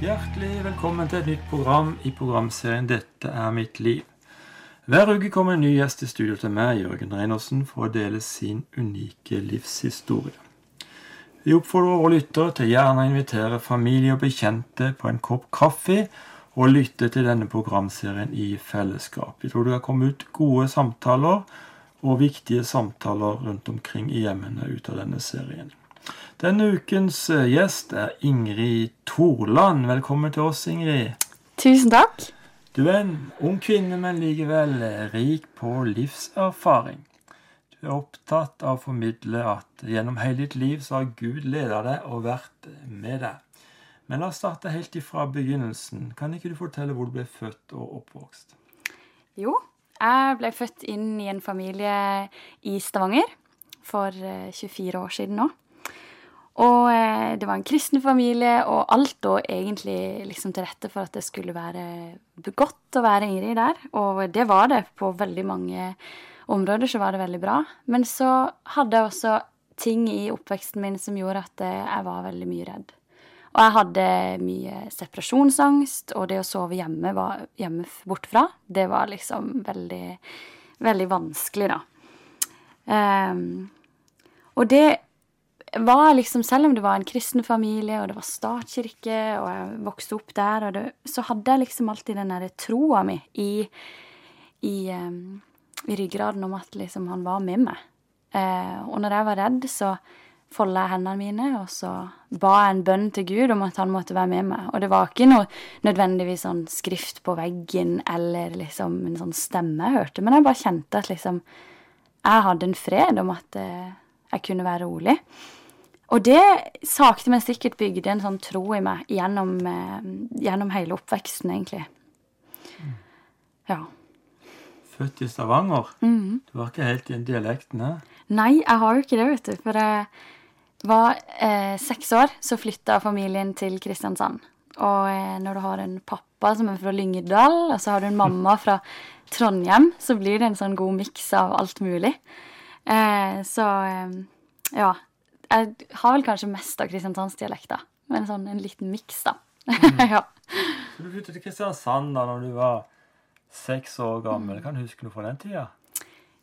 Hjertelig velkommen til et nytt program i programserien 'Dette er mitt liv'. Hver uke kommer en ny gjest i studio til meg, Jørgen Reinersen, for å dele sin unike livshistorie. Vi oppfordrer våre lyttere til gjerne å invitere familie og bekjente på en kopp kaffe og lytte til denne programserien i fellesskap. Vi tror det kan komme ut gode samtaler og viktige samtaler rundt omkring i hjemmene ut av denne serien. Denne ukens eh, gjest er Ingrid Torland. Velkommen til oss, Ingrid. Tusen takk. Du er en ung kvinne, men likevel eh, rik på livserfaring. Du er opptatt av å formidle at gjennom hele ditt liv så har Gud ledet deg og vært med deg. Men la oss starte helt ifra begynnelsen. Kan ikke du fortelle hvor du ble født og oppvokst? Jo, jeg ble født inn i en familie i Stavanger for 24 eh, år siden nå. Og eh, det var en kristen familie, og alt lå egentlig liksom til rette for at det skulle være godt å være Ingrid der. Og det var det på veldig mange områder, så var det veldig bra. Men så hadde jeg også ting i oppveksten min som gjorde at eh, jeg var veldig mye redd. Og jeg hadde mye separasjonsangst, og det å sove hjemme, var, hjemme bortfra, det var liksom veldig, veldig vanskelig, da. Um, og det var liksom, selv om det var en kristen familie, og det var statskirke, og jeg vokste opp der, det, så hadde jeg liksom alltid den derre troa mi i, i, um, i, ryggraden om at liksom han var med meg. Uh, og når jeg var redd, så folda jeg hendene mine, og så ba jeg en bønn til Gud om at han måtte være med meg. Og det var ikke noe nødvendigvis sånn skrift på veggen eller liksom en sånn stemme jeg hørte, men jeg bare kjente at liksom jeg hadde en fred om at uh, jeg kunne være rolig. Og det sakte, men sikkert bygde en sånn tro i meg gjennom, eh, gjennom hele oppveksten, egentlig. Ja. Født i Stavanger. Mm. Du var ikke helt i den dialekten? ne? Nei, jeg har jo ikke det, vet du. For jeg var eh, seks år, så flytta familien til Kristiansand. Og eh, når du har en pappa som er fra Lyngdal, og så har du en mamma fra Trondheim, så blir det en sånn god miks av alt mulig. Eh, så eh, ja, jeg har vel kanskje mest av kristiansandsdialekter. Men sånn en liten miks, da. Mm. ja. Så du flyttet til Kristiansand da når du var seks år gammel. Mm. Kan du huske noe fra den tida?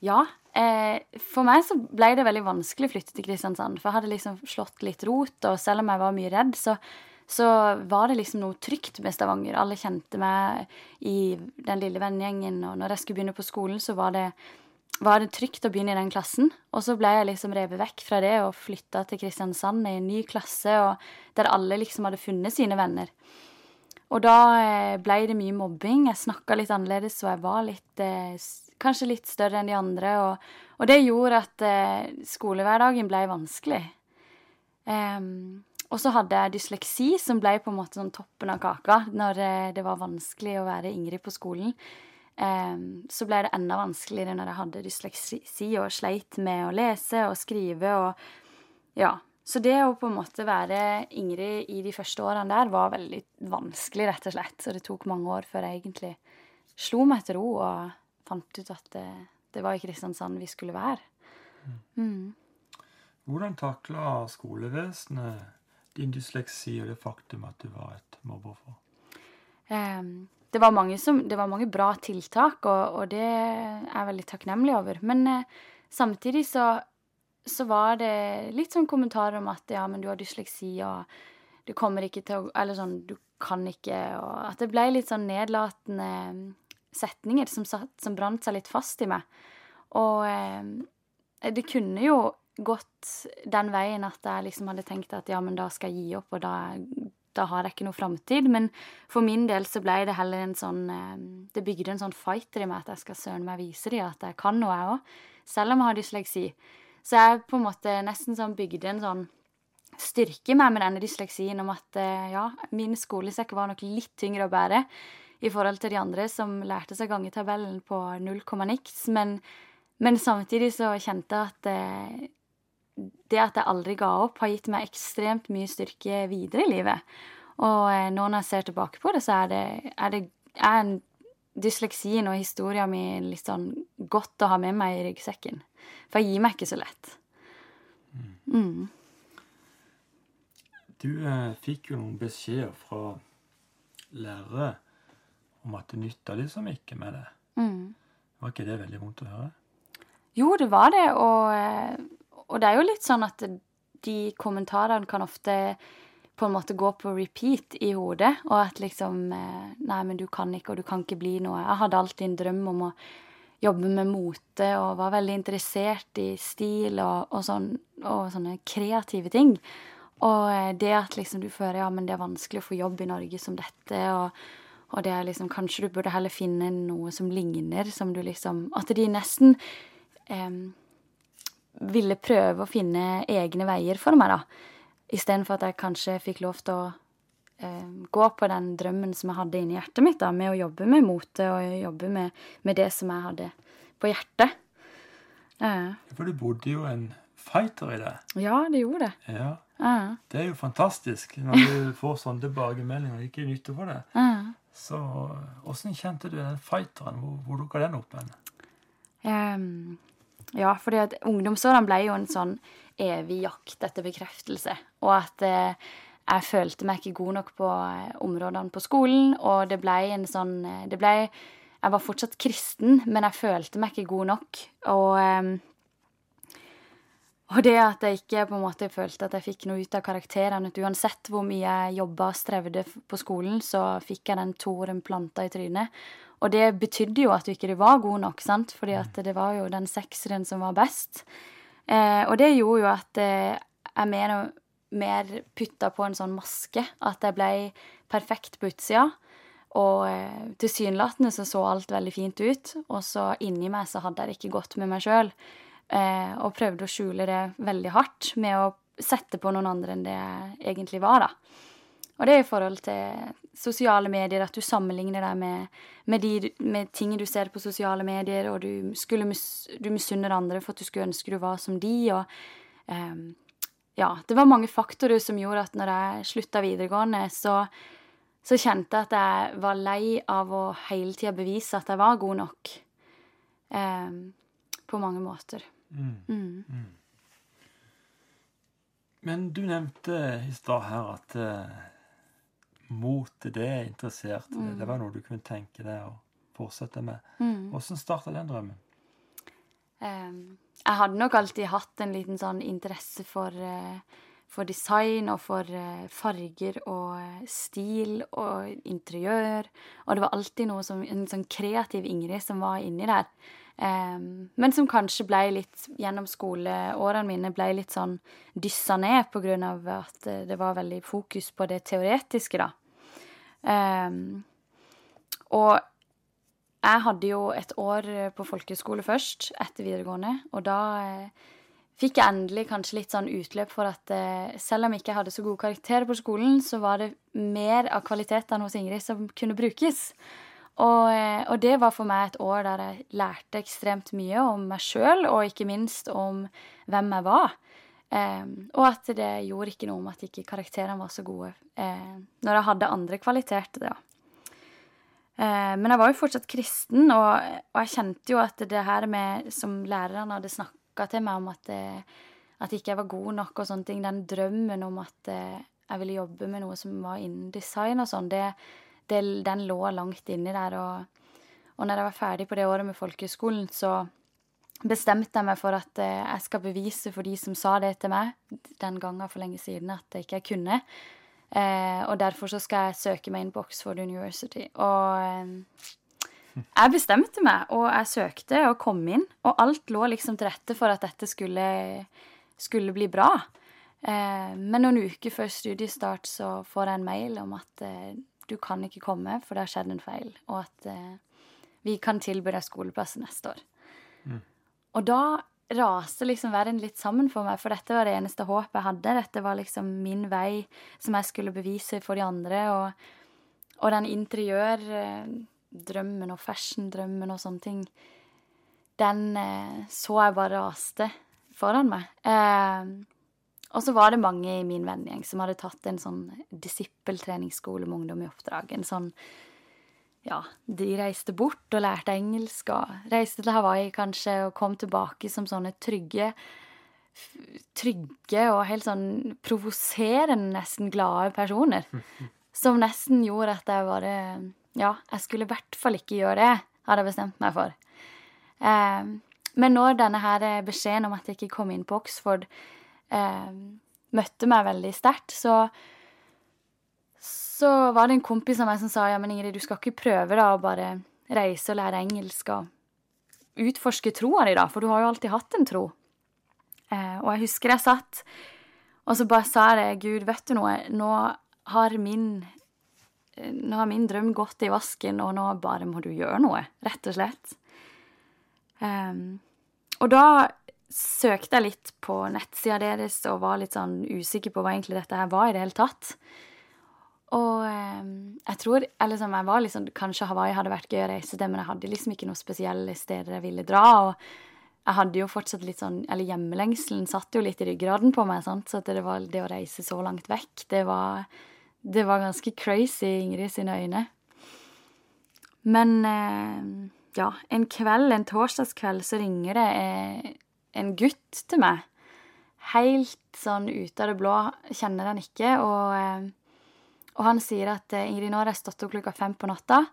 Ja. Eh, for meg så ble det veldig vanskelig å flytte til Kristiansand. For jeg hadde liksom slått litt rot, og selv om jeg var mye redd, så, så var det liksom noe trygt med Stavanger. Alle kjente meg i den lille vennegjengen, og når jeg skulle begynne på skolen, så var det var det trygt å begynne i den klassen. Og så ble jeg liksom revet vekk fra det og flytta til Kristiansand i en ny klasse, der alle liksom hadde funnet sine venner. Og da eh, ble det mye mobbing. Jeg snakka litt annerledes, og jeg var litt eh, Kanskje litt større enn de andre. Og, og det gjorde at eh, skolehverdagen ble vanskelig. Um, og så hadde jeg dysleksi, som ble på en måte sånn toppen av kaka når det var vanskelig å være Ingrid på skolen. Så ble det enda vanskeligere når jeg hadde dysleksi og sleit med å lese og skrive og Ja. Så det å på en måte være Ingrid i de første årene der var veldig vanskelig, rett og slett. Så det tok mange år før jeg egentlig slo meg til ro og fant ut at det, det var i Kristiansand vi skulle være. Mm. Hvordan takla skolevesenet din dysleksi og det faktum at du var et mobbeoffer? Um, det var mange, som, det var mange bra tiltak, og, og, det er jeg veldig takknemlig over. Men eh, samtidig så, så, var det litt sånn kommentarer om at ja, men du har dysleksi, og du kommer ikke til å Eller sånn, du kan ikke Og at det ble litt sånn nedlatende setninger som, som brant seg litt fast i meg. Og eh, det kunne jo gått den veien at jeg liksom hadde tenkt at ja, men da skal jeg gi opp, og da, da har jeg ikke noe framtid. Men for min del så ble det heller en sånn eh, Det bygde en sånn fighter i meg at jeg skal søren meg vise dem at jeg kan noe, jeg òg. Selv om jeg har dysleksi. Så jeg på en måte nesten sånn bygde en sånn styrke meg med denne dysleksien om at eh, ja, min skolesekk var nok litt tyngre å bære i forhold til de andre som lærte seg gangetabellen på null komma niks. Men, men, samtidig så kjente jeg at eh, det at jeg aldri ga opp, har gitt meg ekstremt mye styrke videre i livet. Og eh, nå når jeg ser tilbake på det, så er det, er det er en dysleksien og historien min litt sånn godt å ha med meg i ryggsekken. For jeg gir meg ikke så lett. Mm. Du eh, fikk jo noen beskjeder fra lærere om at det nytta liksom ikke med det. Mm. Var ikke det veldig vondt å høre? Jo, det var det, og, eh, og det er jo litt sånn at de kommentarene kan ofte på en måte gå på repeat i hodet, og at liksom eh, Nei, men du kan ikke, og du kan ikke bli noe. Jeg hadde alltid en drøm om å jobbe med mote og var veldig interessert i stil og, og, sånn, og sånne kreative ting. Og eh, det at liksom du føler ja, men det er vanskelig å få jobb i Norge som dette, og, og det er liksom Kanskje du burde heller finne noe som ligner, som du liksom At de nesten eh, ville prøve å finne egne veier for meg, da. Istedenfor at jeg kanskje fikk lov til å eh, gå på den drømmen som jeg hadde inni hjertet mitt, da, med å jobbe med mote og jobbe med, med det som jeg hadde på hjertet. Eh. For du bodde jo en fighter i det. Ja, det gjorde det. Ja. Eh. Det er jo fantastisk når du får sånne tilbakemeldinger og ikke nytter på det. Eh. Så åssen kjente du den fighteren? Hvor, hvor dukka den opp hen? Um, ja, fordi at ungdomsårene ble jo en sånn evig jakt etter bekreftelse. Og at eh, jeg følte meg ikke god nok på eh, områdene på skolen, og det ble en sånn eh, Det ble Jeg var fortsatt kristen, men jeg følte meg ikke god nok. Og eh, og det at jeg ikke på en måte følte at jeg fikk noe ut av karakterene Uansett hvor mye jeg jobba og strevde på skolen, så fikk jeg den toren planta i trynet. Og det betydde jo at du ikke var god nok, sant? fordi at det var jo den sekseren som var best. Eh, og det gjorde jo at eh, jeg mer og mer putta på en sånn maske. At jeg ble perfekt på utsida. Og eh, tilsynelatende så så alt veldig fint ut, og så inni meg så hadde jeg det ikke godt med meg sjøl. Eh, og prøvde å skjule det veldig hardt med å sette på noen andre enn det jeg egentlig var, da. Og det er i forhold til sosiale medier, at du sammenligner deg med, med, de, med ting du ser på sosiale medier, og du, skulle du misunner andre for at du skulle ønske du var som de, og um, Ja, det var mange faktorer som gjorde at når jeg slutta videregående, så, så kjente jeg at jeg var lei av å hele tida bevise at jeg var god nok. Um, på mange måter. Mm. Mm. Mm. Men du nevnte i stad her at mote, det er interessert i. Mm. Det var noe du kunne tenke deg å fortsette med. Mm. Hvordan starta den drømmen? Um, jeg hadde nok alltid hatt en liten sånn interesse for, uh, for design og for uh, farger og uh, stil og interiør. Og det var alltid noe som, en sånn kreativ Ingrid som var inni der. Um, men som kanskje ble litt gjennom skoleårene mine ble litt sånn dyssa ned av at det var veldig fokus på det teoretiske, da. Um, og jeg hadde jo et år på folkehøyskole først, etter videregående, og da eh, fikk jeg endelig kanskje litt sånn utløp for at eh, selv om jeg ikke hadde så gode karakterer på skolen, så var det mer av kvalitetene hos Ingrid som kunne brukes. Og, eh, og, det var for meg et år der jeg lærte ekstremt mye om meg sjøl, og ikke minst om hvem jeg var. Eh, og at det gjorde ikke noe om at ikke karakterene var så gode eh, når jeg hadde andre kvaliteter. da. Eh, men jeg var jo fortsatt kristen, og, og, jeg kjente jo at det her med som lærerne hadde snakka til meg om at, det, at ikke jeg var god nok og sånne ting, den drømmen om at eh, jeg ville jobbe med noe som var innen design og sånn, den lå langt inni der. Og, og når jeg var ferdig på det året med folkehøgskolen, så bestemte jeg meg for at eh, jeg skal bevise for de som sa det til meg den gangen for lenge siden, at jeg ikke kunne. Eh, og derfor så skal jeg søke meg inn på Oxford University. Og eh, jeg bestemte meg, og jeg søkte og kom inn. Og alt lå liksom til rette for at dette skulle, skulle bli bra. Eh, men noen uker før studiestart så får jeg en mail om at eh, du kan ikke komme, for det har skjedd en feil, og at eh, vi kan tilby deg skoleplass neste år. Mm. Og da raste liksom verden litt sammen for meg, for dette var det eneste håpet jeg hadde. Dette var liksom min vei som jeg skulle bevise for de andre. Og, og den interiørdrømmen og fashion-drømmen og sånne ting, den eh, så jeg bare raste foran meg. Eh, og så var det mange i min vennegjeng som hadde tatt en sånn disippeltreningsskole med ungdom i oppdrag. En sånn Ja, de reiste bort og lærte engelsk og reiste til Hawaii kanskje og kom tilbake som sånne trygge Trygge og helt sånn provoserende, nesten glade personer. som nesten gjorde at jeg bare Ja, jeg skulle i hvert fall ikke gjøre det, hadde jeg bestemt meg for. Eh, men når denne her beskjeden om at jeg ikke kom inn på Oxford, eh, møtte meg veldig sterkt, så så var det en kompis av meg som sa ja, men Ingrid, du skal ikke prøve da å bare reise og lære engelsk og utforske troa di, da, for du har jo alltid hatt en tro. Eh, og jeg husker jeg satt, og så bare sa jeg det, Gud, vet du noe, nå har min nå har min drøm gått i vasken, og nå bare må du gjøre noe, rett og slett. Um, og da søkte jeg litt på nettsida deres og var litt sånn usikker på hva egentlig dette her var i det hele tatt. Og um, jeg tror liksom, jeg var liksom, Kanskje Hawaii hadde vært gøy å reise til, men jeg hadde liksom ikke noen spesielle steder jeg ville dra. og jeg hadde jo fortsatt litt sånn, eller Hjemmelengselen satt jo litt i ryggraden på meg. sant? Så det, var, det å reise så langt vekk, det var, det var ganske crazy i Ingrid sine øyne. Men eh, ja, en kveld, en torsdagskveld, så ringer det eh, en gutt til meg. Helt sånn ut av det blå, kjenner han ikke, og, eh, og han sier at eh, Ingrid, nå har jeg stått opp klokka fem på natta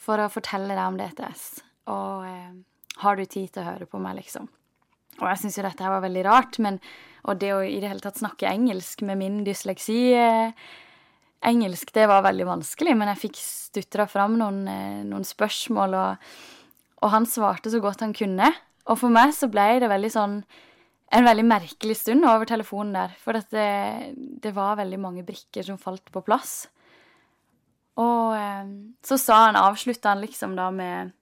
for å fortelle deg om DTS, og har du tid til å høre på meg, liksom? Og jeg syns jo dette her var veldig rart, men og det å i det hele tatt snakke engelsk med min dysleksi Engelsk, det var veldig vanskelig, men jeg fikk stutra fram noen, noen spørsmål, og, og han svarte så godt han kunne. Og for meg så ble det veldig sånn en veldig merkelig stund over telefonen der. For det, det, var veldig mange brikker som falt på plass. Og eh, så sa han, avslutta han liksom da med,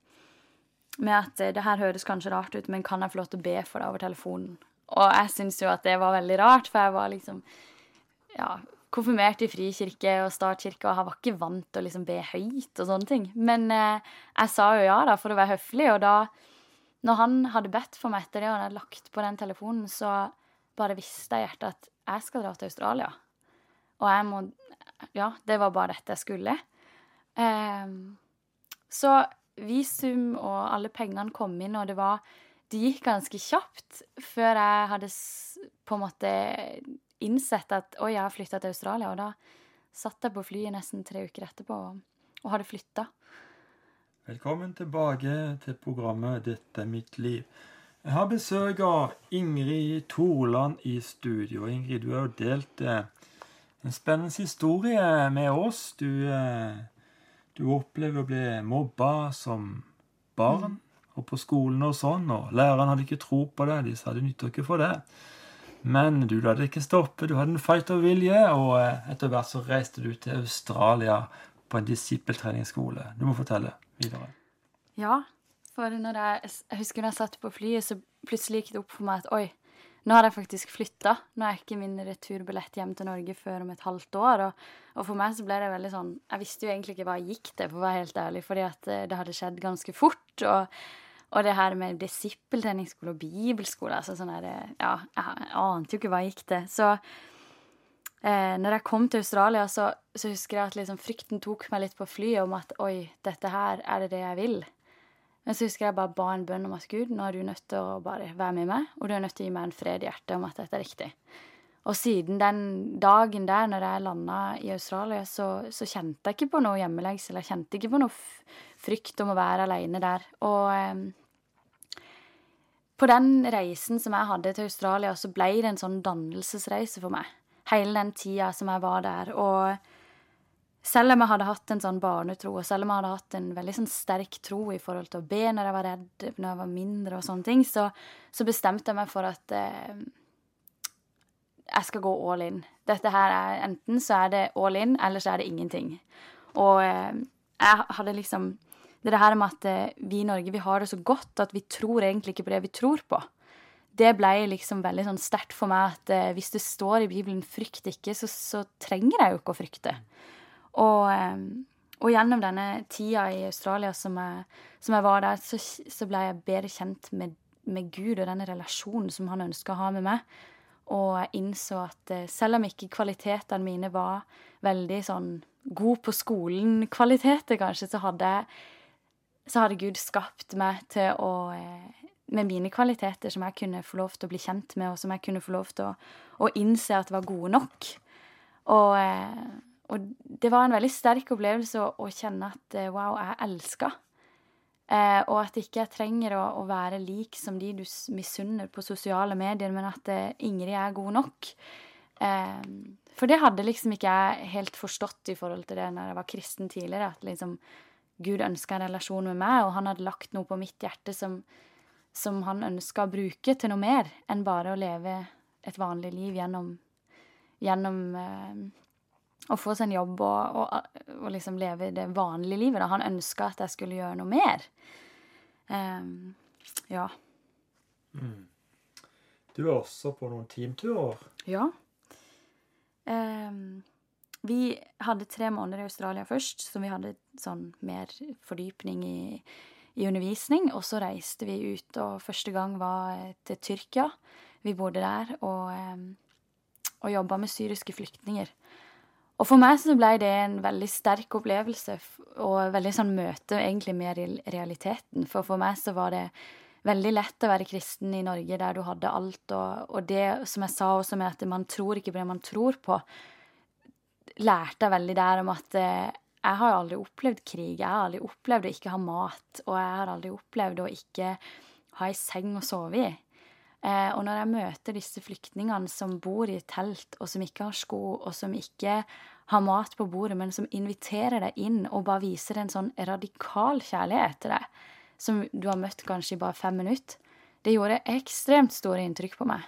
med at det her høres kanskje rart ut, men kan jeg få lov til å be for deg over telefonen? Og jeg syns jo at det var veldig rart, for jeg var liksom ja, konfirmert i frikirke og statskirke, og han var ikke vant til å liksom be høyt og sånne ting. Men eh, jeg sa jo ja, da, for å være høflig, og da når han hadde bedt for meg etter det, og han hadde lagt på den telefonen, så bare visste jeg i hjertet at jeg skal dra til Australia. Og jeg må Ja, det var bare dette jeg skulle. Eh, så visum og alle pengene kom inn, og det var Det gikk ganske kjapt før jeg hadde på en måte innsett at oi, jeg har flytta til Australia, og da satt jeg på flyet nesten tre uker etterpå og, hadde flytta. Velkommen tilbake til programmet 'Dette er mitt liv'. Jeg har besøk av Ingrid Torland i studio. Ingrid, du har jo delt eh, en spennende historie med oss. Du, eh, du opplever å bli mobba som barn mm. og på skolen og sånn, og læreren hadde ikke tro på det. De sa det nytter ikke for det. Men du la det ikke stoppe. Du hadde en fightervilje, og eh, etter hvert så reiste du til Australia på en disippeltreningsskole. Du må fortelle videre. Ja, for jeg, jeg husker når jeg satt på flyet, så plutselig gikk det opp for meg at oi, nå har jeg faktisk flytta. Nå er ikke min returbillett hjem til Norge før om et halvt år. Og, og, for meg så ble det veldig sånn Jeg visste jo egentlig ikke hva jeg gikk til, for å være helt ærlig, fordi at eh, det hadde skjedd ganske fort. Og, og det her med disippeltreningsskole og bibelskole altså sånn der, Ja, jeg ante jo ikke hva jeg gikk til. Så eh, når jeg kom til Australia, så, så husker jeg at liksom frykten tok meg litt på flyet om at oi, dette her er det det jeg vil. Men så husker jeg bare ba en bønn om at Gud, nå er du nødt til å bare være med meg, og du er nødt til å gi meg en fred i hjertet om at dette er riktig. Og siden den dagen der, når jeg landa i Australia, så, så, kjente jeg ikke på noe hjemmelengsel. Jeg kjente ikke på noe frykt om å være aleine der. Og eh, på den reisen som jeg hadde til Australia, så ble det en sånn dannelsesreise for meg hele den tida som jeg var der. Og selv om jeg hadde hatt en sånn barnetro, og selv om jeg hadde hatt en veldig sånn sterk tro i forhold til å be når jeg var redd, når jeg var mindre og sånne ting, så, så bestemte jeg meg for at eh, jeg skal gå all in. Dette her er Enten så er det all in, eller så er det ingenting. Og eh, jeg hadde liksom Det er det her med at eh, vi i Norge vi har det så godt at vi tror egentlig ikke på det vi tror på det ble liksom veldig sånn sterkt for meg at eh, hvis det står i Bibelen 'frykt ikke', så, så, trenger jeg jo ikke å frykte. Og, eh, og, gjennom denne tida i Australia som jeg, som jeg var der, så, så, ble jeg bedre kjent med, med, Gud og denne relasjonen som han ønska å ha med meg. Og jeg innså at selv om ikke kvalitetene mine var veldig sånn god på skolen-kvaliteter, kanskje, så hadde, så hadde Gud skapt meg til å eh, med mine kvaliteter som jeg kunne få lov til å bli kjent med, og som jeg kunne få lov til å, å innse at var gode nok. Og, eh, og det var en veldig sterk opplevelse å, å kjenne at eh, wow, jeg er elska. Eh, og at ikke jeg trenger å, å, være lik som de du misunner på sosiale medier, men at Ingrid er god nok. Eh, for det hadde liksom ikke jeg helt forstått i forhold til det når jeg var kristen tidligere. At liksom Gud ønska en relasjon med meg, og han hadde lagt noe på mitt hjerte som, som han ønska å bruke til noe mer enn bare å leve et vanlig liv gjennom, gjennom eh, å få seg en jobb og, og, og, liksom leve det vanlige livet. Da. Han ønska at jeg skulle gjøre noe mer. Um, ja. Mm. Du er også på noen teamturer? Ja. Um, vi hadde tre måneder i Australia først, så vi hadde sånn mer fordypning i, i undervisning. Og så reiste vi ut, og første gang var til Tyrkia. Vi bodde der og, um, og jobba med syriske flyktninger. Og for meg så ble det en veldig sterk opplevelse og veldig sånn møte egentlig med realiteten. For for meg så var det veldig lett å være kristen i Norge der du hadde alt, og, og det som jeg sa også med at man tror ikke på det man tror på, lærte jeg veldig der om at eh, jeg har aldri opplevd krig. Jeg har aldri opplevd å ikke ha mat, og jeg har aldri opplevd å ikke ha ei seng å sove i. Eh, og når jeg møter disse flyktningene som bor i telt, og som ikke har sko, og som ikke har mat på bordet, men som inviterer deg inn og bare viser en sånn radikal kjærlighet til deg, som du har møtt kanskje i bare fem minutter, det gjorde ekstremt store inntrykk på meg.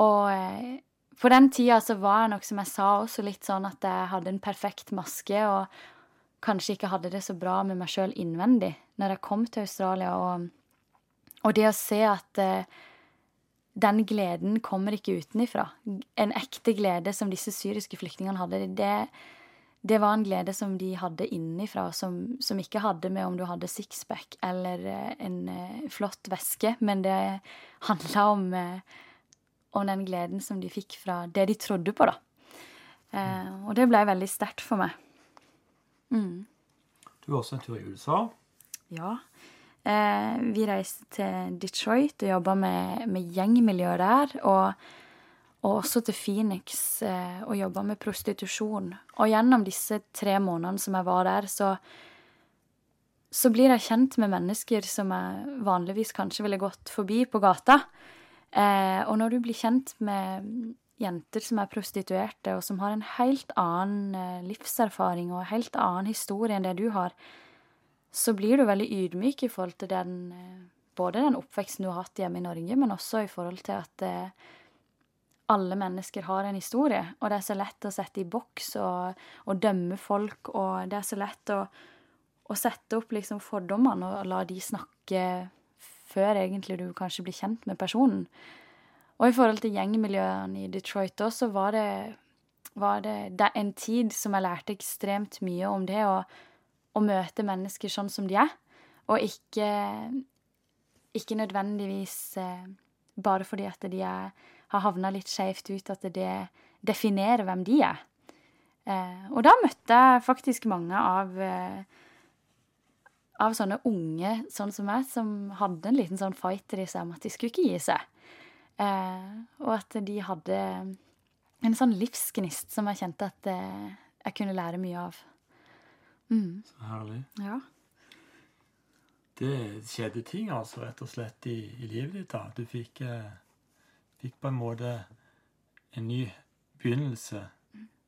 Og eh, på den tida så var jeg nok, som jeg sa, også litt sånn at jeg hadde en perfekt maske, og kanskje ikke hadde det så bra med meg sjøl innvendig når jeg kom til Australia, og, og det å se at eh, den gleden kommer ikke utenifra. En ekte glede som disse syriske flyktningene hadde, det, det var en glede som de hadde innenfra, som, som ikke hadde med om du hadde sixpack eller eh, en uh, flott veske, men det handla om, uh, om, den gleden som de fikk fra det de trodde på, da. Eh, og det ble veldig sterkt for meg. Mm. Du var også en tur i USA. Ja. Eh, vi reiste til Detroit og jobba med, med gjengmiljøet der. Og, og, også til Phoenix eh, og jobba med prostitusjon. Og gjennom disse tre månedene som jeg var der, så, så blir jeg kjent med mennesker som jeg vanligvis kanskje ville gått forbi på gata. Eh, og når du blir kjent med jenter som er prostituerte, og som har en helt annen eh, livserfaring og en helt annen historie enn det du har, så blir du veldig ydmyk i forhold til den eh, Både den oppveksten du har hatt hjemme i Norge, men også i forhold til at eh, alle mennesker har en historie, og det er så lett å sette i boks og, og dømme folk, og det er så lett å, å sette opp liksom fordommene og la de snakke før egentlig du kanskje blir kjent med personen. Og i forhold til gjengmiljøene i Detroit så var det, var det, det en tid som jeg lærte ekstremt mye om det. å, å møte mennesker sånn som de er, og ikke, ikke nødvendigvis eh, bare fordi at de er, har havna litt skeivt ut, at det definerer hvem de er. Eh, og da møtte jeg faktisk mange av, eh, av sånne unge sånn som meg, som hadde en liten sånn fight til seg om at de skulle ikke gi seg. Eh, og at de hadde en sånn livsgnist som jeg kjente at eh, jeg kunne lære mye av. Mm. Så herlig. Ja. Det skjedde ting, altså, rett og slett, i, i livet ditt. da. Du fikk, eh, fikk, på en måte en ny begynnelse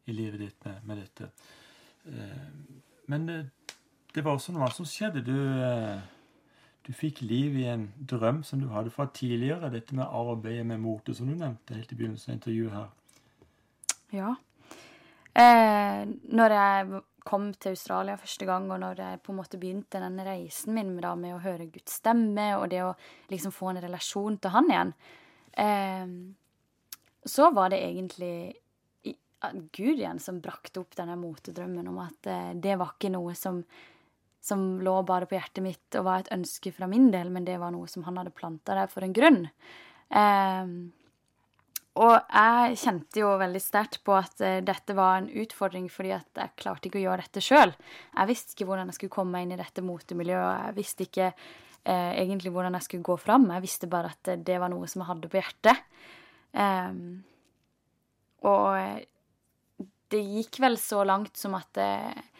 i livet ditt med, med dette. Eh, men det, det, var også noe annet som skjedde. Du, eh, du fikk liv i en drøm som du hadde fra tidligere. Dette med arbeidet med mote, som du nevnte helt i begynnelsen av intervjuet her. Ja. Eh, når jeg kom til Australia første gang, og når jeg på en måte begynte denne reisen min med, da, med å høre Guds stemme, og det å liksom få en relasjon til han igjen, eh, så var det egentlig Gud igjen som brakte opp denne motedrømmen om at eh, det var ikke noe som, som lå bare på hjertet mitt og var et ønske fra min del, men det var noe som han hadde planta der for en grunn. Eh, og jeg kjente jo veldig sterkt på at uh, dette var en utfordring fordi at jeg klarte ikke å gjøre dette sjøl. Jeg visste ikke hvordan jeg skulle komme meg inn i dette motemiljøet. Jeg visste ikke eh, egentlig hvordan jeg skulle gå fram. Jeg visste bare at det var noe som jeg hadde på hjertet. Eh, og det gikk vel så langt som at eh,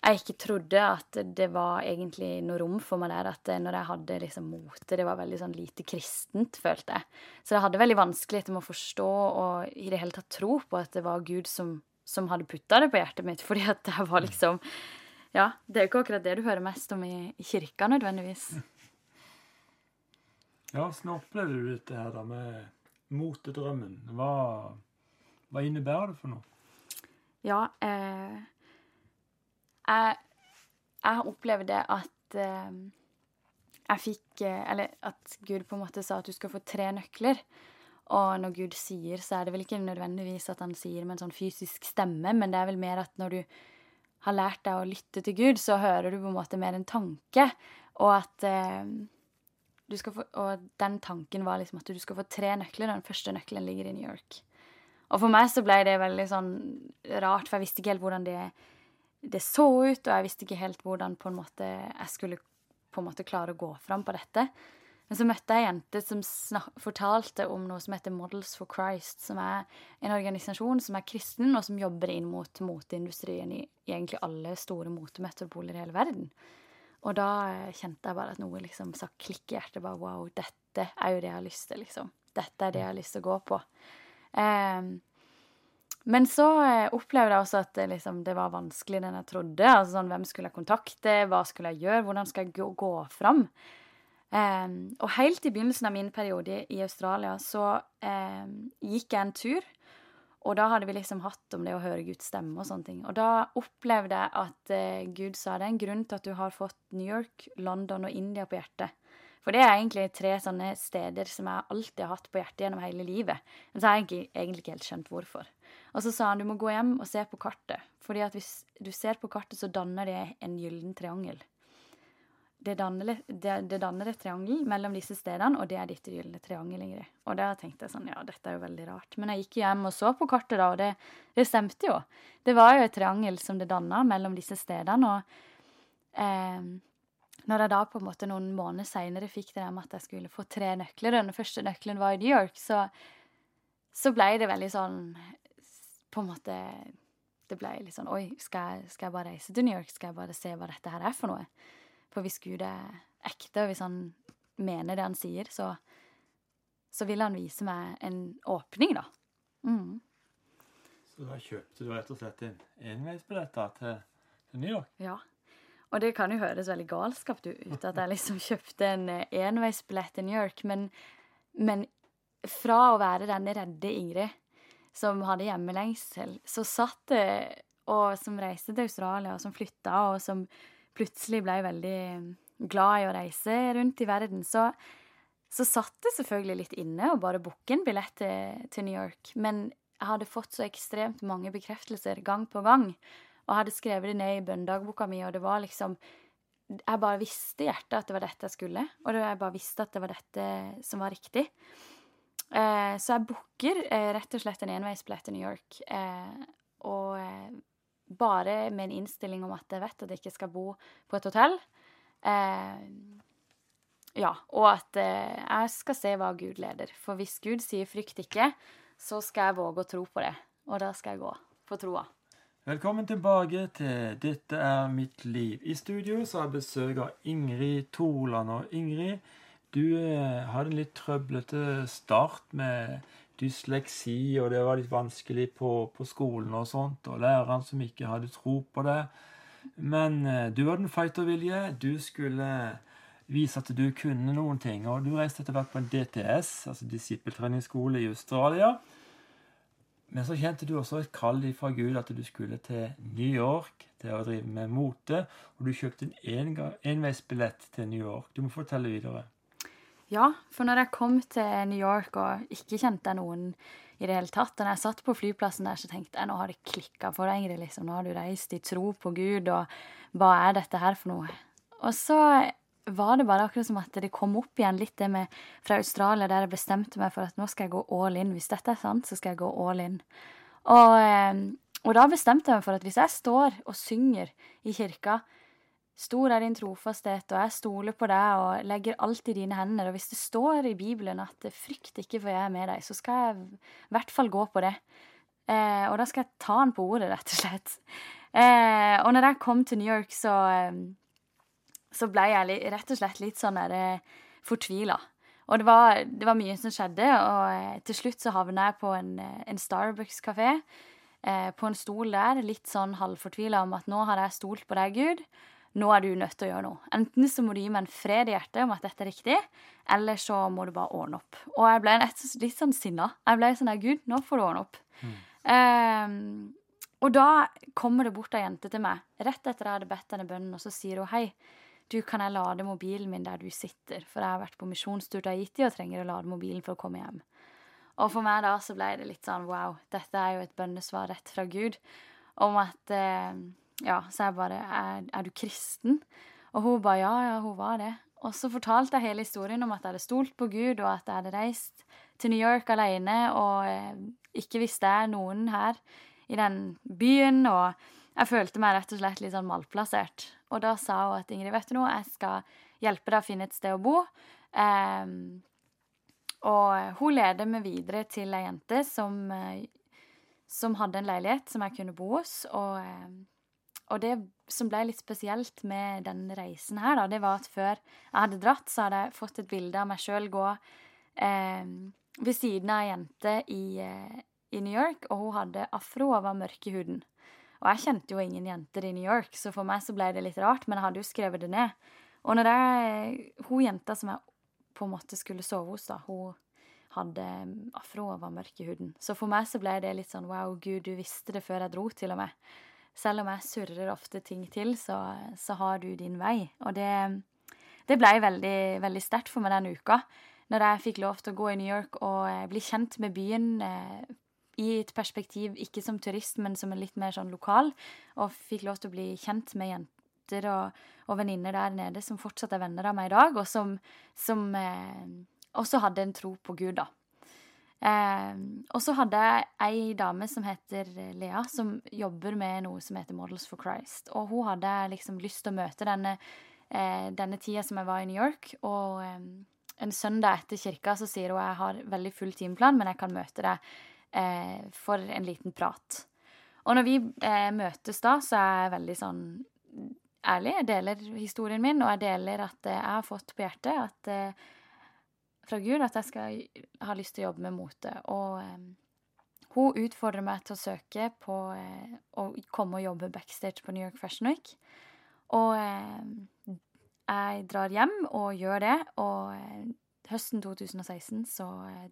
jeg ikke trodde at det var egentlig noe rom for meg der. At når jeg hadde liksom mote, det var veldig sånn lite kristent, følte jeg. Så jeg hadde veldig vanskeligheter med å forstå og i det hele tatt tro på at det var Gud som, som hadde putta det på hjertet mitt. Fordi at det var liksom Ja, det er jo ikke akkurat det du hører mest om i, i kirka, nødvendigvis. Ja, åssen opplevde du dette her da med motedrømmen? Hva, hva innebærer det for noe? Ja, eh, jeg, jeg opplevde at eh, jeg fikk eh, Eller at Gud på en måte sa at du skal få tre nøkler. Og når Gud sier, så er det vel ikke nødvendigvis at han sier med en sånn fysisk stemme, men det er vel mer at når du har lært deg å lytte til Gud, så hører du på en måte mer en tanke. Og at eh, du skal få, Og den tanken var liksom at du skal få tre nøkler, og den første nøkkelen ligger i New York. Og for meg så ble det veldig sånn rart, for jeg visste ikke helt hvordan det det så ut, og jeg visste ikke helt hvordan måte jeg skulle på en måte klare å gå fram på dette. Men så møtte jeg ei jente som fortalte om noe som heter Models for Christ, som er en organisasjon som er kristen, og som jobber inn mot moteindustrien i, egentlig alle store motemetropoler i hele verden. Og da kjente jeg bare at noe liksom sa klikk i hjertet. bare, Wow, dette er jo det jeg har lyst til, liksom. Dette er det jeg har lyst til å gå på. Um, men så eh, opplevde jeg også at liksom, det var vanskeligere enn jeg trodde. Altså sånn, Hvem skulle jeg kontakte? Hva skulle jeg gjøre? Hvordan skal jeg gå, gå fram? Um, og helt i begynnelsen av min periode i Australia så um, gikk jeg en tur. Og da hadde vi liksom hatt om det å høre Guds stemme og sånne ting. Og da opplevde jeg at uh, Gud sa det er en grunn til at du har fått New York, London og India på hjertet. For det er egentlig tre sånne steder som jeg alltid har hatt på hjertet gjennom hele livet. Men så har jeg egentlig ikke helt skjønt hvorfor. Og så sa han du må gå hjem og se på kartet. fordi at hvis du ser på kartet, så danner det en gyllen triangel. Det danner, det, det danner, et triangel mellom disse stedene, og det er ditt gylne triangel, Ingrid. Og da tenkte jeg sånn, ja, dette er jo veldig rart. Men jeg gikk hjem og så på kartet, da, og det, det stemte jo. Det var jo et triangel som det danna mellom disse stedene, og eh, når jeg da på en måte noen måneder seinere fikk det der med at jeg skulle få tre nøkler, og den første nøkkelen var i New York, så, så ble det veldig sånn På en måte Det ble litt sånn Oi, skal skal jeg bare reise til New York? Skal jeg bare se hva dette her er for noe? For hvis Gud er ekte, og hvis han mener det han sier, så, så vil han vise meg en åpning, da. Mm. Så da kjøpte du rett og slett en enveisbilletter til, til New York? Ja. Og det kan jo høres veldig galskap ut at jeg liksom kjøpte en eh, enveisbillett til New York, men, men, fra å være denne redde Ingrid som hadde hjemmelengsel, så satt og som reiste til Australia, og som flytta, og som plutselig ble veldig glad i å reise rundt i verden, så, så satt det selvfølgelig litt inne å bare booke en billett til, til New York. Men jeg hadde fått så ekstremt mange bekreftelser gang på gang og hadde skrevet det ned i bønndagboka mi, og det var liksom Jeg bare visste i hjertet at det var dette jeg skulle, og jeg bare visste at det var dette som var riktig. Eh, så jeg booker eh, rett og slett en enveisbillett til New York, eh, og eh, bare med en innstilling om at jeg vet at jeg ikke skal bo på et hotell. Eh, ja, og at eh, jeg skal se hva Gud leder. For hvis Gud sier 'frykt ikke', så skal jeg våge å tro på det. Og da skal jeg gå på troa. Velkommen tilbake til Dette er mitt liv. I studio så har jeg besøk av Ingrid Toland. Og Ingrid, du eh, hadde en litt trøblete start med dysleksi, og det var litt vanskelig på, på skolen og sånt, og læreren som ikke hadde tro på det. Men eh, du hadde en fightervilje. Du skulle vise at du kunne noen ting. Og du reiste etter hvert på en DTS, altså disippeltreningsskole i Australia. Men så kjente du også et kall fra Gud at du skulle til New York til å drive med mote. Og du kjøpte en enveisbillett til New York. Du må fortelle videre. Ja, for når jeg kom til New York og ikke kjente noen i det hele tatt, og når jeg satt på flyplassen der, så tenkte jeg nå har det klikka for deg, Ingrid. Liksom. Nå har du reist i tro på Gud, og hva er dette her for noe? Og så var det bare akkurat som at det kom opp igjen litt det med fra Australia, der jeg bestemte meg for at nå skal jeg gå all in. Hvis dette er sant, så skal jeg gå all in. Og, eh, og da bestemte jeg meg for at hvis jeg står og synger i kirka Stor er din trofasthet, og jeg stoler på deg og legger alt i dine hender. Og hvis det står i Bibelen at 'frykt ikke, for jeg er med deg', så skal jeg i hvert fall gå på det. Eh, og da skal jeg ta han på ordet, rett og slett. Eh, og når jeg kom til New York, så, eh, så ble jeg rett og slett litt sånn der eh, fortvila. Og det var, det var, mye som skjedde, og eh, til slutt så havna jeg på en, en Starbucks-kafé. Eh, på en stol der, litt sånn halvfortvila om at nå har jeg stolt på deg, Gud. Nå er du nødt til å gjøre noe. Enten så må du gi meg en fred i hjertet om at dette er riktig, eller så må du bare ordne opp. Og jeg ble litt sånn sinna. Jeg ble sånn der, Gud, nå får du ordne opp. Mm. Um, og da kommer det bort ei jente til meg rett etter jeg hadde bedt henne bønnen, og så sier hun hei, du, kan jeg lade mobilen min der du sitter, for jeg har vært på misjonstur til Haiti og trenger å lade mobilen for å komme hjem. Og for meg da så ble det litt sånn wow, dette er jo et bønnesvar rett fra Gud om at uh, Ja, så jeg bare er, er du kristen? Og hun ba ja, ja, hun var det. Og så fortalte jeg hele historien om at jeg hadde stolt på Gud, og at jeg hadde reist til New York alene og eh, ikke visste jeg noen her i den byen. Og jeg følte meg rett og slett litt sånn malplassert. Og da sa hun at Ingrid, vet du noe, jeg skal hjelpe deg å finne et sted å bo. Um, og hun leder meg videre til ei jente som, eh, som, hadde en leilighet som jeg kunne bo hos. Og, eh, og det som ble litt spesielt med denne reisen her, da, det var at før jeg hadde dratt, så hadde jeg fått et bilde av meg sjøl gå eh, ved siden av ei jente i, eh, i, New York, og hun hadde afro og var mørk i huden. Og jeg kjente jo ingen jenter i New York, så for meg så ble det litt rart, men jeg hadde jo skrevet det ned. Og når jeg, hun jenta som jeg på en måte skulle sove hos, da, hun hadde afro og var mørk i huden. Så for meg så ble det litt sånn wow, gud, du visste det før jeg dro, til og med. Selv om jeg surrer ofte ting til, så, så har du din vei. Og det, det ble veldig, veldig sterkt for meg den uka. Når jeg fikk lov til å gå i New York og eh, bli kjent med byen eh, i et perspektiv ikke som turist, men som en litt mer sånn lokal. Og fikk lov til å bli kjent med jenter og, og venninner der nede som fortsatt er venner av meg i dag, og som, som eh, også hadde en tro på Gud, da. Eh, og så hadde jeg ei dame som heter Lea, som jobber med noe som heter Models for Christ. Og hun hadde liksom lyst til å møte denne, eh, denne tida som jeg var i New York. Og eh, en søndag etter kirka så sier hun jeg har veldig full timeplan, men jeg kan møte deg eh, for en liten prat. Og når vi eh, møtes da, så er jeg veldig sånn ærlig. Jeg deler historien min, og jeg deler at jeg har fått på hjertet at fra Gud at jeg skal ha lyst til å jobbe med mote. Og eh, hun utfordrer meg til å søke på eh, å komme og jobbe backstage på New York Fashion Week. Og eh, jeg drar hjem og gjør det. Og uh, høsten 2016 så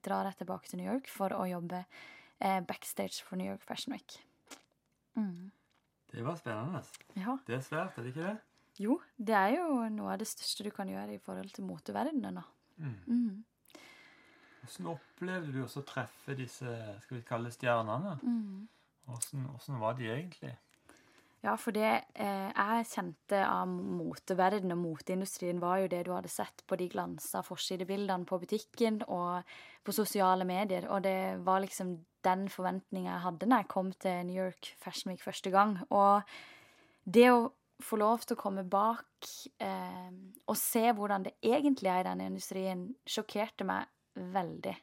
drar jeg tilbake til New York for å jobbe backstage for New York Fashion Week. Mm. Det var spennende. Ja. Det er svært, er det ikke det? Jo, det er jo noe av det største du kan gjøre i forhold til moteverdenen. Mm. Mm. Hvordan opplevde du å treffe disse skal vi kalle stjernene? Mm. Hvordan, hvordan, var de egentlig? Ja, for det eh, jeg kjente av moteverdenen og moteindustrien, var jo det du hadde sett på de glansa forsidebildene på butikken og på sosiale medier. Og det var liksom den forventninga jeg hadde når jeg kom til New York Fashion Week første gang. Og det å få lov til å komme bak eh, og se hvordan det egentlig er i denne industrien, sjokkerte meg veldig.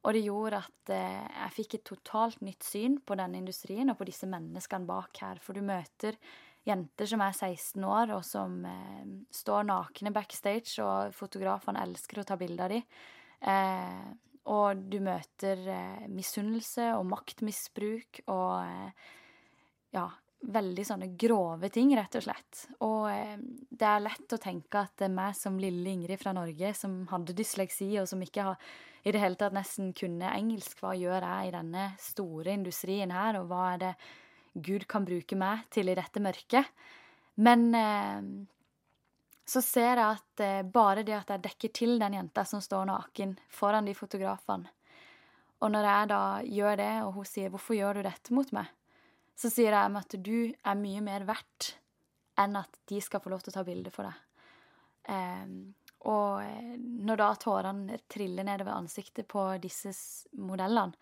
Og det gjorde at eh, jeg fikk et totalt nytt syn på denne industrien og på disse menneskene bak her. For du møter jenter som er 16 år, og som eh, står nakne backstage, og fotografene elsker å ta bilder av dem. Eh, og du møter eh, misunnelse og maktmisbruk og eh, ja, veldig sånne grove ting, rett og slett. Og eh, det er lett å tenke at det er meg som lille Ingrid fra Norge, som hadde dysleksi, og som ikke har i det hele tatt nesten kunne engelsk, hva gjør jeg i denne store industrien her, og hva er det Gud kan bruke meg til i dette mørket? Men eh, så ser jeg at eh, bare det at jeg dekker til den jenta som står naken foran de fotografene, og når jeg da gjør det, og hun sier 'Hvorfor gjør du dette mot meg?' Så sier jeg at du er mye mer verdt enn at de skal få lov til å ta bilde for deg. Um, og eh, når da tårene triller nedover ansiktet på disse modellene,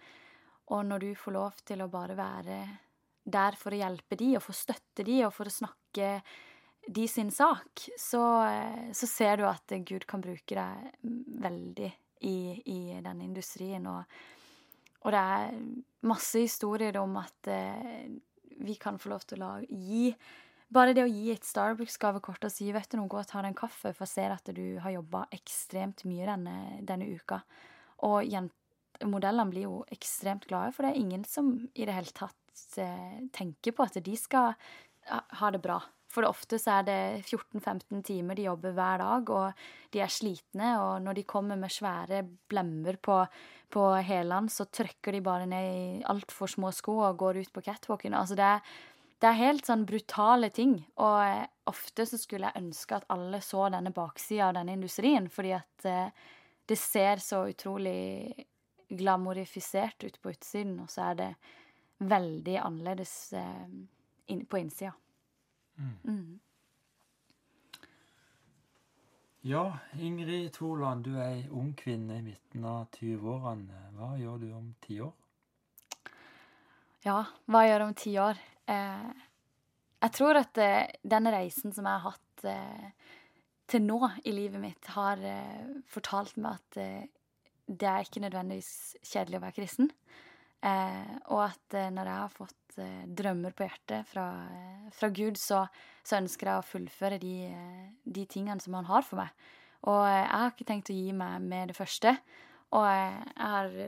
og når du får lov til å bare være der for å hjelpe de, og for å støtte de, og for å snakke de sin sak, så, eh, så ser du at Gud kan bruke deg veldig i, i den industrien. Og, og det er masse historier om at eh, vi kan få lov til å gi Bare det å gi et Starbucks-gavekort og si vet du noe, gå og ta deg en kaffe, for jeg ser at du har jobba ekstremt mye denne, denne uka. Og modellene blir jo ekstremt glade, for det er ingen som i det hele tatt eh, tenker på at de skal ha det bra. For det ofte så er det 14-15 timer de jobber hver dag, og de er slitne. Og når de kommer med svære blemmer på, på hælene, så trykker de bare ned i altfor små sko og går ut på catwalken. Altså det det er helt sånn brutale ting. Og eh, ofte så skulle jeg ønske at alle så denne baksida av denne industrien, fordi at eh, det ser så utrolig glamorifisert ut på utsiden, og så er det veldig annerledes eh, på innsida. Mm. Ja, Ingrid Thorland, du er ei ung kvinne i midten av 20-årene. Hva gjør du om ti år? Ja, hva gjør jeg om ti år? Eh, jeg tror at eh, denne reisen som jeg har hatt eh, til nå i livet mitt, har eh, fortalt meg at eh, det er ikke nødvendigvis kjedelig å være kristen. Eh, og at eh, når jeg har fått eh, drømmer på hjertet fra, eh, fra Gud, så, så, ønsker jeg å fullføre de, eh, de, tingene som han har for meg. Og eh, jeg har ikke tenkt å gi meg med det første. Og jeg har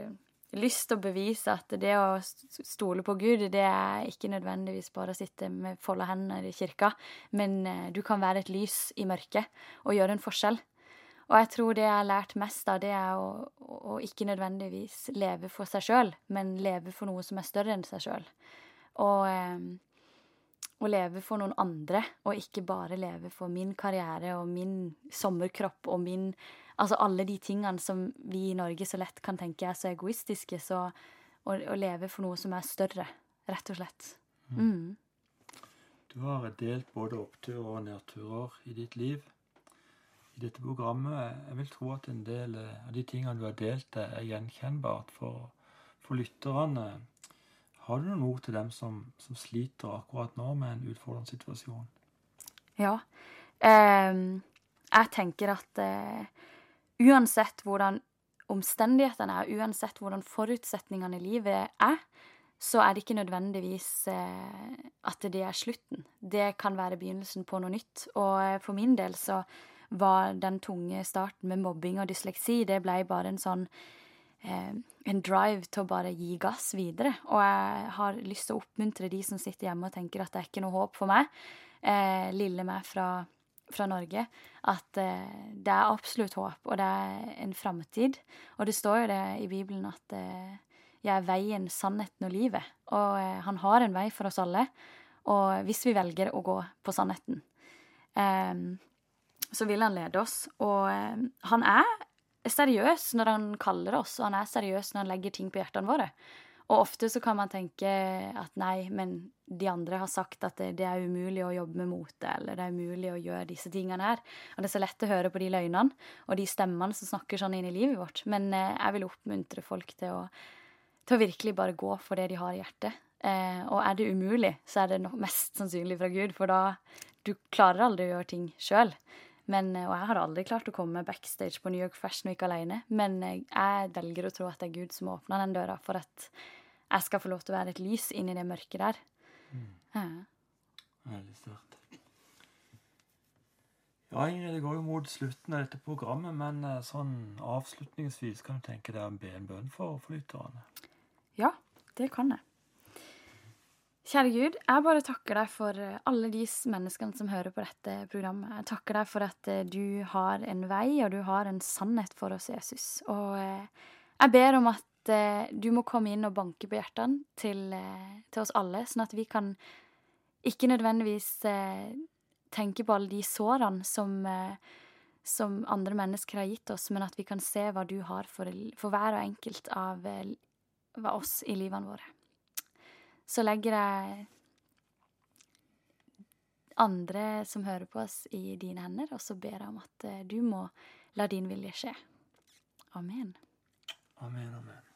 lyst til å bevise at det å stole på Gud, det er ikke nødvendigvis bare å sitte med folda hender i kirka, men du kan være et lys i mørket og gjøre en forskjell. Og jeg tror det jeg har lært mest av, det er å, å ikke nødvendigvis leve for seg sjøl, men leve for noe som er større enn seg sjøl. Og eh, å leve for noen andre, og ikke bare leve for min karriere og min sommerkropp og min Altså alle de tingene som vi i Norge så lett kan tenke er så egoistiske. Så å, å leve for noe som er større, rett og slett. Mm. mm. Du har delt både opptur og nedturer i ditt liv i dette programmet. Jeg vil tro at en del av de tingene du har delt, er gjenkjennbart for, for lytterne. Har du noen ord til dem som, som, sliter akkurat nå med en utfordrende situasjon? Ja. Eh, jeg tenker at eh, uansett hvordan omstendighetene er, uansett hvordan forutsetningene i livet er, så er det ikke nødvendigvis eh, at det er slutten. Det kan være begynnelsen på noe nytt. Og eh, for min del så var den tunge starten med mobbing og dysleksi. Det ble bare en sånn eh, en drive til å bare gi gass videre. Og jeg har lyst til å oppmuntre de som sitter hjemme og tenker at det er ikke noe håp for meg, eh, lille meg fra, fra Norge, at eh, det er absolutt håp, og det er en framtid. Og det står jo det i Bibelen at eh, jeg er veien, sannheten og livet. Og eh, han har en vei for oss alle. Og hvis vi velger å gå på sannheten. Um, så vil han lede oss. Og eh, han er seriøs når han kaller oss, og han er seriøs når han legger ting på hjertene våre. Og ofte så kan man tenke at nei, men de andre har sagt at det, det, er umulig å jobbe med mote, eller det er umulig å gjøre disse tingene her. Og det er så lett å høre på de løgnene og de stemmene som snakker sånn inn i livet vårt. Men eh, jeg vil oppmuntre folk til å, til å, virkelig bare gå for det de har i hjertet. Eh, og er det umulig, så er det mest sannsynlig fra Gud, for da du klarer aldri å gjøre ting sjøl. Men, eh, og jeg hadde aldri klart å komme backstage på New York Fashion Week alene. Men jeg, jeg velger å tro at det er Gud som åpner den døra for at jeg skal få lov til å være et lys inni det mørket der. Mm. Ja. Veldig sterkt. Ja, Ingrid, det går jo mot slutten av dette programmet, men eh, sånn avslutningsvis kan du tenke deg å be en bønn for flytterne? Ja, det kan jeg. Kjære Gud, jeg bare takker deg for eh, alle de menneskene som hører på dette programmet. Jeg takker deg for at eh, du har en vei, og du har en sannhet for oss, Jesus. Og eh, jeg ber om at du må komme inn og banke på hjertene til, til oss alle, sånn at vi kan ikke nødvendigvis tenke på alle de sårene som, som andre mennesker har gitt oss, men at vi kan se hva du har for, for hver og enkelt av oss i livene våre så legger jeg andre som hører på oss, i dine hender, og så ber jeg om at eh, du må la din vilje skje. Amen. Amen, amen.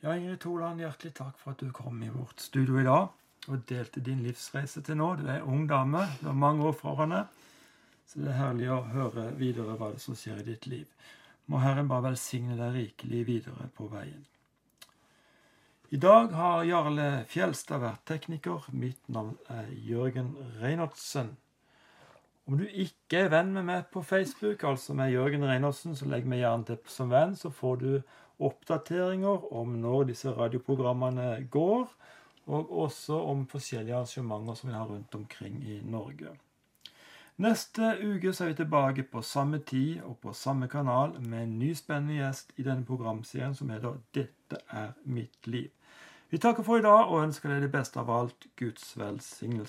Ja, Ingrid Toland, hjertelig takk for at du kom i vårt studio i dag og delte din livsreise til nå. Du er ung dame, du har mange år foran deg, så det er herlig å høre videre hva det som skjer i ditt liv. Må Herren bare velsigne deg rikelig videre på veien. I dag har Jarle Fjelstad vært tekniker. Mitt navn er Jørgen Reinertsen. Om du ikke er venn med meg på Facebook, altså med Jørgen Reinertsen, så legg meg gjerne til som venn, så får du oppdateringer om når disse radioprogrammene går, og også om forskjellige arrangementer som vi har rundt omkring i Norge. Neste uke så er vi tilbake på samme tid og på samme kanal med en ny spennende gjest i denne programserien som heter 'Dette er mitt liv'. Vi takker for i dag og ønsker deg det beste av alt Guds velsignelse.